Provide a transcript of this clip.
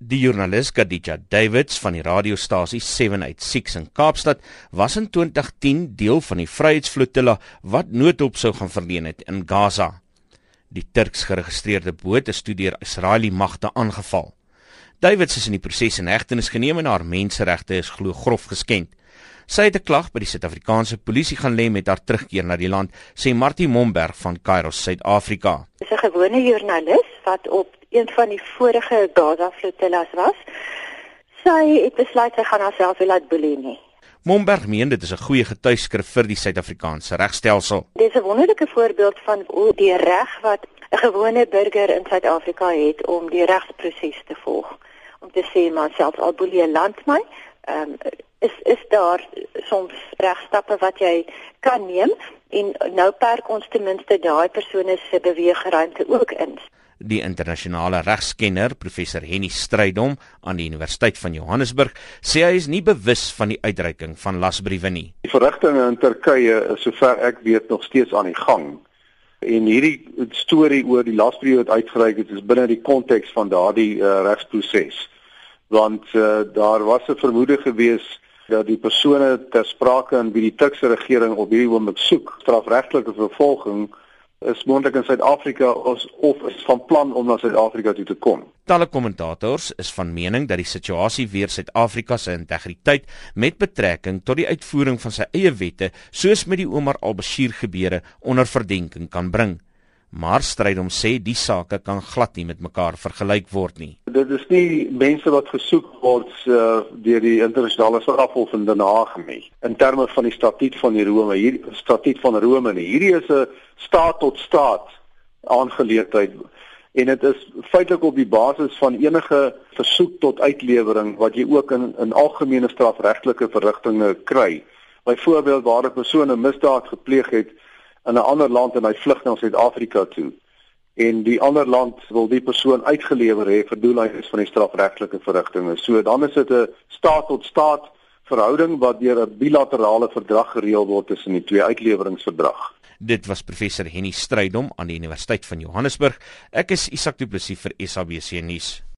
Die joernalis Kadija Davids van die radiostasie 786 in Kaapstad was in 2010 deel van die Vryheidsflotilla wat noodhulp sou gaan verleen het in Gaza. Die Turks geregistreerde boot is toe deur Israeliese magte aangeval. Davids is in die proses in hegtenis geneem en haar menseregte is glo grof geskend. Sy het 'n klag by die Suid-Afrikaanse polisie gaan lê met haar terugkeer na die land, sê Martie Momberg van Kairos, Suid-Afrika. Sy 'n gewone joernalis wat op een van die vorige Gaza flotillas was. Sy het besluit sy gaan haarself wil laat boelie nie. Momberg meen dit is 'n goeie getuigskrif vir die Suid-Afrikaanse regstelsel. Dit is 'n wonderlike voorbeeld van hoe die reg wat 'n gewone burger in Suid-Afrika het om die regsproses te volg. Om te sê maar selfs al boelie 'n landmy, ehm um, is is daar soms regstappe wat jy kan neem en nou perk ons ten minste daai persone se beweegruimte ook in die internasionale regskenner professor Henny Strydom aan die Universiteit van Johannesburg sê hy is nie bewus van die uitreiking van lasbriewe nie. Die verrigtinge in Turkye is sover ek weet nog steeds aan die gang. En hierdie storie oor die lasbriewe wat uitgereik is, is binne die konteks van daardie uh, regsproses. Want uh, daar was 'n vermoede gewees dat die persone ter sprake in wie die Turkse regering op hierdie oomblik soek strafregtelike vervolging is moontlik in Suid-Afrika of of is van plan om na Suid-Afrika toe te kom. Talle kommentators is van mening dat die situasie weer Suid-Afrika se integriteit met betrekking tot die uitvoering van sy eie wette, soos met die Omar al-Bashir gebeure, onder verdenking kan bring maar stryd om sê die sake kan glad nie met mekaar vergelyk word nie. Dit is nie mense wat gesoek word uh, deur die internasionale strafhof in Den Haag nie in terme van die statuut van die Rome, hier statuut van Rome nie. Hierdie is 'n staat tot staat aangeleentheid en dit is feitelik op die basis van enige versoek tot uitlewering wat jy ook in in algemene strafregtelike verrigtinge kry. Byvoorbeeld waar 'n persoon 'n misdaad gepleeg het in 'n ander land en hy vlug na Suid-Afrika toe en die ander land wil die persoon uitgelewer hê vir doeleindes van die strafregtelike verrigtinge. So dan is dit 'n staat tot staat verhouding wat deur 'n bilaterale verdrag gereël word tussen die twee uitleweringsverdrag. Dit was professor Henny Strydom aan die Universiteit van Johannesburg. Ek is Isak Du Plessis vir SABC nuus.